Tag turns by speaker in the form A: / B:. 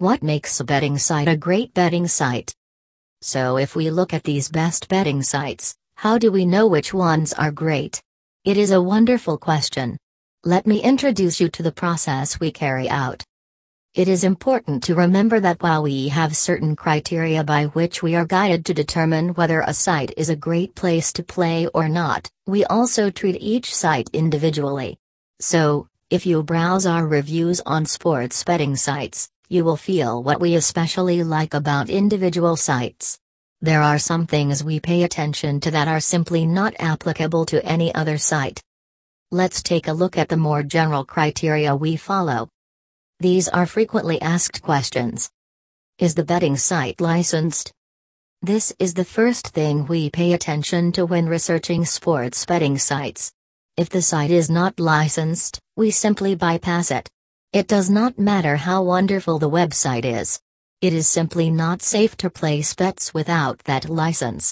A: What makes a betting site a great betting site? So, if we look at these best betting sites, how do we know which ones are great? It is a wonderful question. Let me introduce you to the process we carry out. It is important to remember that while we have certain criteria by which we are guided to determine whether a site is a great place to play or not, we also treat each site individually. So, if you browse our reviews on sports betting sites, you will feel what we especially like about individual sites. There are some things we pay attention to that are simply not applicable to any other site. Let's take a look at the more general criteria we follow. These are frequently asked questions. Is the betting site licensed? This is the first thing we pay attention to when researching sports betting sites. If the site is not licensed, we simply bypass it. It does not matter how wonderful the website is. It is simply not safe to place bets without that license.